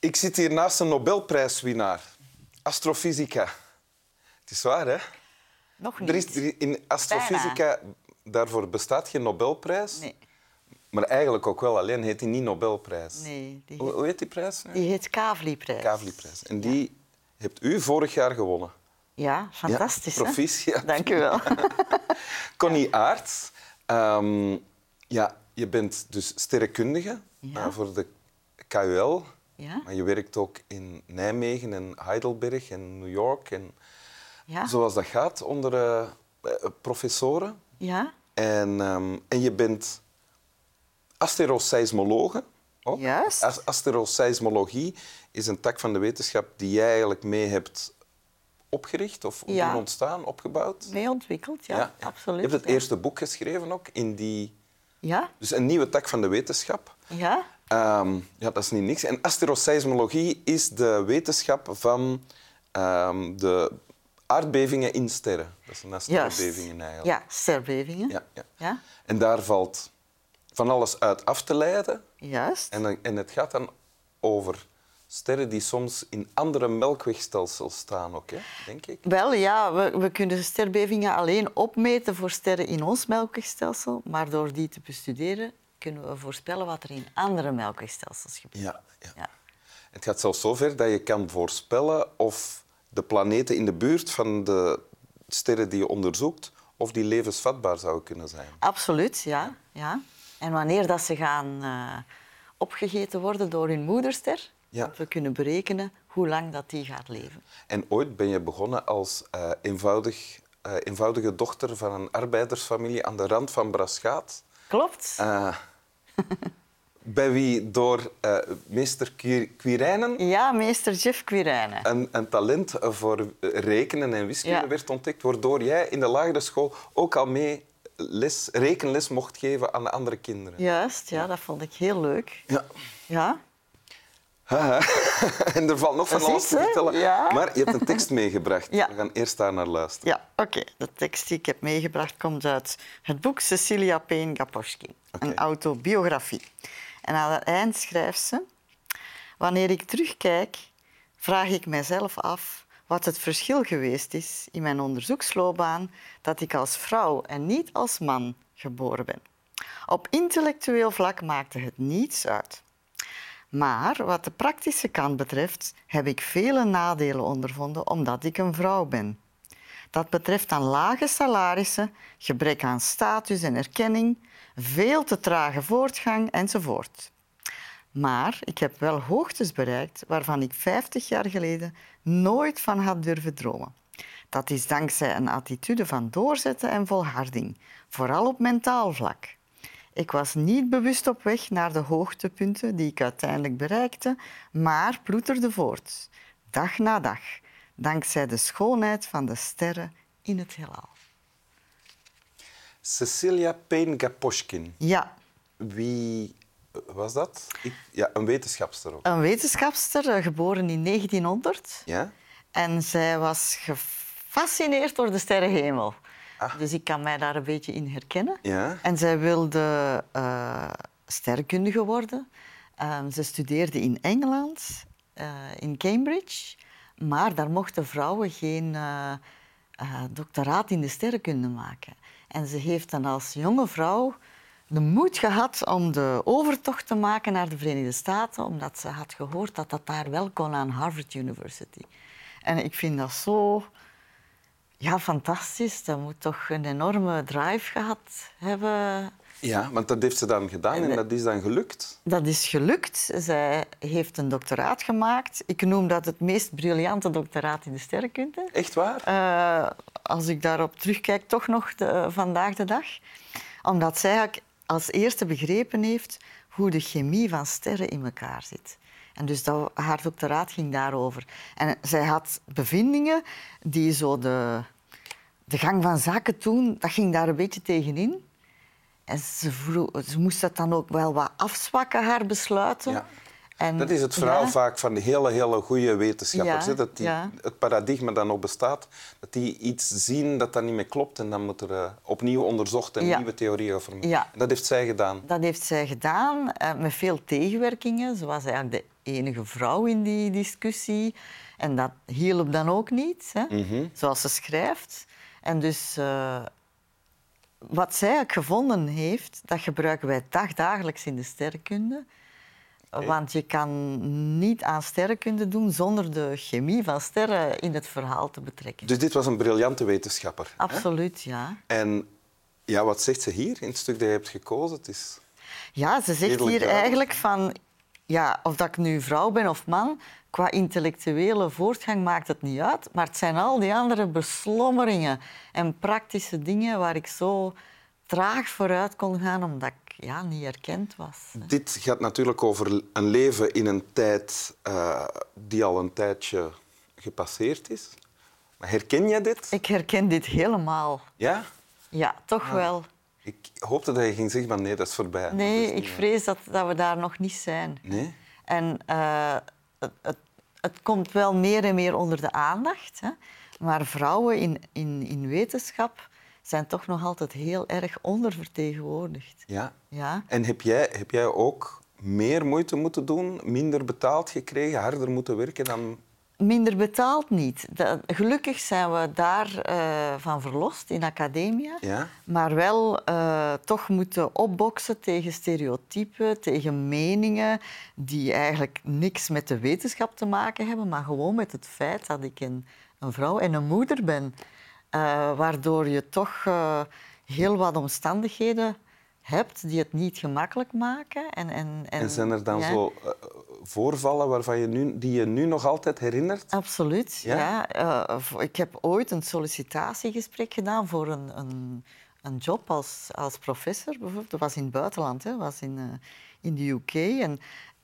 Ik zit hier naast een Nobelprijswinnaar. Astrofysica. Het is waar, hè? Nog niet. Er is, er- in astrofysica, daarvoor bestaat geen Nobelprijs. Nee, Maar eigenlijk ook wel, alleen heet die niet Nobelprijs. nee die, Hoe, hoe heet die prijs? nu? die heet Kavli-prijs. Kavli-prijs. En die hebt u vorig jaar gewonnen. Ja, fantastisch. Ja, hè? proficiat. Dank u wel. Connie Aert, ehm, ja, je bent dus sterrenkundige Ja. eh, voor de KUL. Ja, Maar je werkt ook in Nijmegen en Heidelberg en New York. En ja, Zoals dat gaat onder eh, eh, professoren. ja. En, ehm, en je bent asteroseismologe. ook. Juist. As- Asteroseismologie is een tak van de wetenschap die jij eigenlijk mee hebt opgericht of Ja. ontstaan, opgebouwd. mee ontwikkeld, ja, absoluut. Je hebt het ja. eerste boek geschreven ook in die... Ja, Dus een nieuwe tak van de wetenschap. ja, Ehm, ja, dat is niet niks. En asteroseismologie is de wetenschap van ehm, de aardbevingen in sterren. Dat zijn sterrenbevingen eigenlijk. Ja, sterbevingen. Ja, ja. Ja, En daar valt van alles uit af te leiden. juist. En, en het gaat dan over sterren die soms in andere melkwegstelsels staan ook, hè? denk ik. Wel ja, we, we kunnen sterbevingen alleen opmeten voor sterren in ons melkwegstelsel, maar door die te bestuderen kunnen we voorspellen wat er in andere melkwegstelsels gebeurt. Ja, ja. Ja. Het gaat zelfs zover dat je kan voorspellen of de planeten in de buurt van de sterren die je onderzoekt, of die levensvatbaar zouden kunnen zijn. Absoluut, ja. ja. En wanneer dat ze gaan eh, opgegeten worden door hun moederster, Ja. dat we kunnen berekenen hoe lang dat die gaat leven. En ooit ben je begonnen als eh, eenvoudig, eh, eenvoudige dochter van een arbeidersfamilie aan de rand van Braschaat. Klopt. Eh, bij wie door eh, meester Qui- Quirijnen Ja, meester Jeff Quirijnen. een, een talent voor rekenen en wiskunde Ja. werd ontdekt, waardoor jij in de lagere school ook al mee les, rekenles mocht geven aan de andere kinderen. Juist, ja, dat vond ik heel leuk. Ja. Ja. en er valt nog van alles te vertellen. Ja. Maar je hebt een tekst meegebracht. Ja. We gaan eerst daar naar luisteren. ja oké. De tekst die ik heb meegebracht komt uit het boek Cecilia Payne Gaposchkin, Oké. een autobiografie. En aan het eind schrijft ze... Wanneer ik terugkijk, vraag ik mijzelf af wat het verschil geweest is in mijn onderzoeksloopbaan dat ik als vrouw en niet als man geboren ben. Op intellectueel vlak maakte het niets uit. Maar wat de praktische kant betreft, heb ik vele nadelen ondervonden omdat ik een vrouw ben. Dat betreft dan lage salarissen, gebrek aan status en erkenning, veel te trage voortgang enzovoort. Maar ik heb wel hoogtes bereikt waarvan ik 50 jaar geleden nooit van had durven dromen. Dat is dankzij een attitude van doorzetten en volharding, vooral op mentaal vlak. Ik was niet bewust op weg naar de hoogtepunten die ik uiteindelijk bereikte, maar ploeterde voort, dag na dag, dankzij de schoonheid van de sterren in het heelal. Cecilia Payne-Gaposchkin. Ja, Wie was dat? Ik, ja, een wetenschapster ook. een wetenschapster, eh, geboren in 1900. Ja? En zij was gefascineerd door de sterrenhemel. Ah. Dus ik kan mij daar een beetje in herkennen. Ja. En zij wilde sterrenkundige worden. Ehm, ze studeerde in Engeland, eh, in Cambridge. Maar daar mochten vrouwen geen eh, doctoraat in de sterrenkunde maken. En ze heeft dan als jonge vrouw de moed gehad om de overtocht te maken naar de Verenigde Staten, omdat ze had gehoord dat dat daar wel kon aan Harvard University. En ik vind dat zo ja, fantastisch. Dat moet toch een enorme drive gehad hebben. Ja, want dat heeft ze dan gedaan en dat is dan gelukt. Dat is gelukt. Zij heeft een doctoraat gemaakt. Ik noem dat het meest briljante doctoraat in de sterrenkunde. Echt waar? Eh, als ik daarop terugkijk, toch nog de- vandaag de dag. Omdat zij als eerste begrepen heeft hoe de chemie van sterren in elkaar zit. En dus dat, haar doctoraat ging daarover. En zij had bevindingen die zo de, de gang van zaken toen, dat ging daar een beetje tegenin. En ze, vroeg, ze moest dat dan ook wel wat afzwakken, haar besluiten. Ja. En, Dat is het verhaal ja, vaak van de hele, hele goede wetenschappers. Ja, dat die, ja. Het paradigma dat nog bestaat, dat die iets zien dat dat niet meer klopt en dan moet er eh, opnieuw onderzocht en nieuwe theorieën geformeerd. Ja. En dat heeft zij gedaan. Dat heeft zij gedaan eh, met veel tegenwerkingen. Ze was eigenlijk de enige vrouw in die discussie. En dat hielp dan ook niet, hè? Mhm. zoals ze schrijft. En dus eh, wat zij ook gevonden heeft, dat gebruiken wij dagdagelijks in de sterrenkunde. Want je kan niet aan sterrenkunde doen zonder de chemie van sterren in het verhaal te betrekken. Dus dit was een briljante wetenschapper. hè? Absoluut, ja. En ja, wat zegt ze hier in het stuk dat je hebt gekozen? Het is... Ja, ze zegt hier eigenlijk van... Ja, of dat ik nu vrouw ben of man, qua intellectuele voortgang maakt het niet uit. Maar het zijn al die andere beslommeringen en praktische dingen waar ik zo traag vooruit kon gaan, omdat ik ja, niet erkend was. hè. Dit gaat natuurlijk over een leven in een tijd eh, die al een tijdje gepasseerd is. Maar herken jij dit? Ik herken dit helemaal. Ja? Ja, toch Ah. wel. Ik hoopte dat je ging zeggen, maar nee, dat is voorbij. Nee, is ik waar. vrees dat, dat we daar nog niet zijn. Nee? En eh, het, het, het komt wel meer en meer onder de aandacht. Hè? Maar vrouwen in, in, in wetenschap zijn toch nog altijd heel erg ondervertegenwoordigd. Ja. Ja, En heb jij, heb jij ook meer moeite moeten doen, minder betaald gekregen, harder moeten werken dan... minder betaald niet. Dat- gelukkig zijn we daar eh, van verlost in academia. Ja? Maar wel eh, toch moeten opboksen tegen stereotypen, tegen meningen die eigenlijk niks met de wetenschap te maken hebben, maar gewoon met het feit dat ik een, een vrouw en een moeder ben. Eh, waardoor je toch heel wat omstandigheden hebt die het niet gemakkelijk maken. En, en, en, En zijn er dan ja. zo eh, voorvallen waarvan je nu, die je nu nog altijd herinnert? Absoluut, Ja? ja. Eh, ik heb ooit een sollicitatiegesprek gedaan voor een, een, een job als, als professor. Bijvoorbeeld. Dat was in het buitenland, hè. dat was in, eh, in de UK. En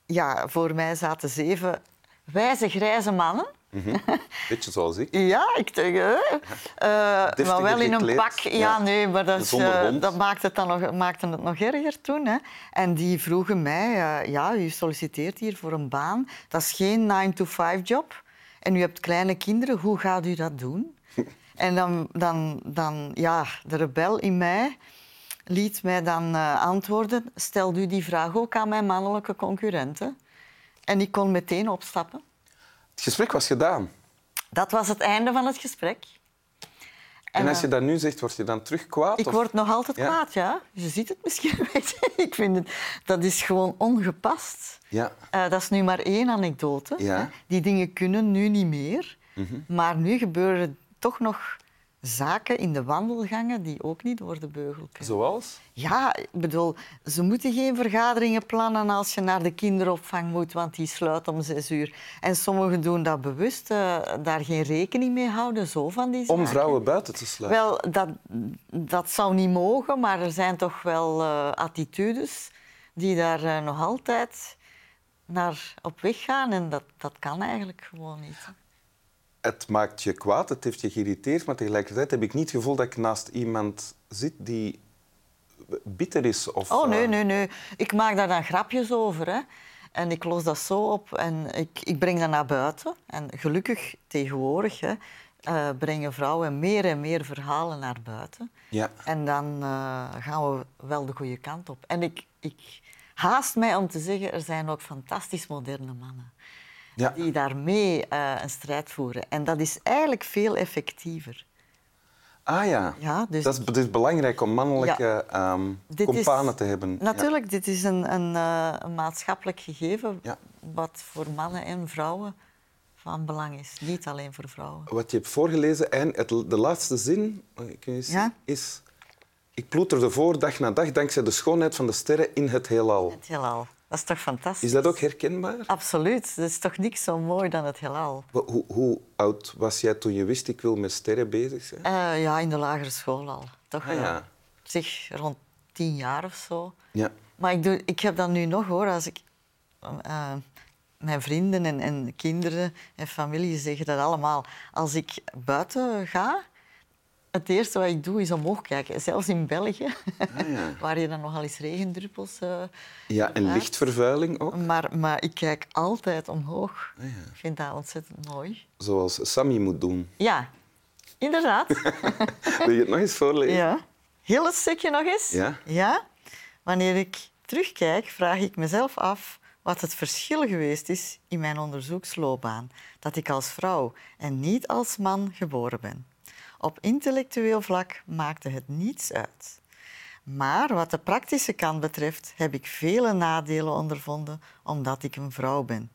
ja, voor mij zaten zeven wijze grijze mannen. Beetje zoals ik. Ja, ik denk. Eh, Deftiger maar wel in een pak. Ja, ja. nee, maar dat, is, eh, dat maakte het, dan nog, maakte het nog erger toen. Hè. En die vroegen mij, eh, ja, u solliciteert hier voor een baan. Dat is geen 9-to-5-job. En u hebt kleine kinderen, hoe gaat u dat doen? en dan, dan, dan, ja, de rebel in mij liet mij dan antwoorden, stelt u die vraag ook aan mijn mannelijke concurrenten? En ik kon meteen opstappen. Het gesprek was gedaan. Dat was het einde van het gesprek. En, als eh, je dat nu zegt, word je dan terug kwaad? Ik of- word nog altijd Ja. kwaad, ja. Je ziet het misschien. weet je. ik vind het, dat is gewoon ongepast. Ja. Eh, dat is nu maar één anekdote. Ja. Die dingen kunnen nu niet meer. Maar nu gebeuren toch nog zaken in de wandelgangen die ook niet door de beugel kunnen. Zoals? Ja, ik bedoel, ze moeten geen vergaderingen plannen als je naar de kinderopvang moet, want die sluit om zes uur. En sommigen doen dat bewust, eh, daar geen rekening mee houden, zo van die zaken. Om vrouwen buiten te sluiten. Wel, dat, dat zou niet mogen, maar er zijn toch wel eh, attitudes die daar eh, nog altijd naar op weg gaan. En dat, dat kan eigenlijk gewoon niet. Het maakt je kwaad, het heeft je geïrriteerd, maar tegelijkertijd heb ik niet het gevoel dat ik naast iemand zit die bitter is. Of, Oh, nee, eh, nee, nee. Ik maak daar dan grapjes over. Hè. En ik los dat zo op en ik, ik breng dat naar buiten. En gelukkig tegenwoordig hè, eh, brengen vrouwen meer en meer verhalen naar buiten. Ja. En dan eh, gaan we wel de goede kant op. En ik, ik haast mij om te zeggen, er zijn ook fantastisch moderne mannen Ja. die daarmee eh een strijd voeren. En dat is eigenlijk veel effectiever. Ah ja. Ja, dus dat is, het is belangrijk om mannelijke ehm is- companen te hebben. Natuurlijk, dit is een, een, eh, een maatschappelijk gegeven Ja. wat voor mannen en vrouwen van belang is. Niet alleen voor vrouwen. Ja. Wat je hebt voorgelezen, en het, de laatste zin Ja? is... Ik ploeterde voor dag na dag dankzij de schoonheid van de sterren in het heelal. Het heelal. Dat is toch fantastisch? Is dat ook herkenbaar? Absoluut. Er is toch niks zo mooi dan het heelal. Hoe, hoe oud was jij toen je wist ik wil met sterren bezig zijn? Eh, ja, in de lagere school al. Toch Ah, ja. Op zich rond tien jaar of zo. Ja. Maar ik, doe, ik heb dat nu nog hoor. Als ik, eh, mijn vrienden en, en kinderen en familie zeggen dat allemaal. Als ik buiten ga, het eerste wat ik doe is omhoog kijken. Zelfs in België, Ah, ja. waar je dan nogal eens regendruppels. eh, ja, en lichtvervuiling ook. Maar, maar ik kijk altijd omhoog. Ah, ja. Ik vind dat ontzettend mooi. Zoals Sammy moet doen. Ja, inderdaad. Wil je het nog eens voorlezen? Ja. Heel het stukje nog eens. Ja. ja. Wanneer ik terugkijk, vraag ik mezelf af wat het verschil geweest is in mijn onderzoeksloopbaan, dat ik als vrouw en niet als man geboren ben. Op intellectueel vlak maakte het niets uit. Maar wat de praktische kant betreft heb ik vele nadelen ondervonden omdat ik een vrouw ben.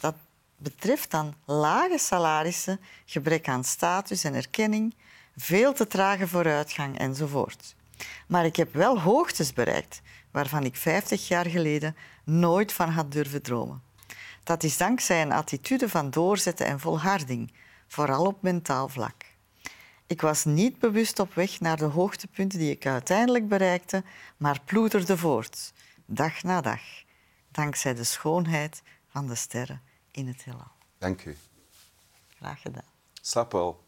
Dat betreft dan lage salarissen, gebrek aan status en erkenning, veel te trage vooruitgang enzovoort. Maar ik heb wel hoogtes bereikt waarvan ik 50 jaar geleden nooit van had durven dromen. Dat is dankzij een attitude van doorzetten en volharding, vooral op mentaal vlak. Ik was niet bewust op weg naar de hoogtepunten die ik uiteindelijk bereikte, maar ploeterde voort, dag na dag, dankzij de schoonheid van de sterren in het heelal. Dank u. Graag gedaan. Slaap wel.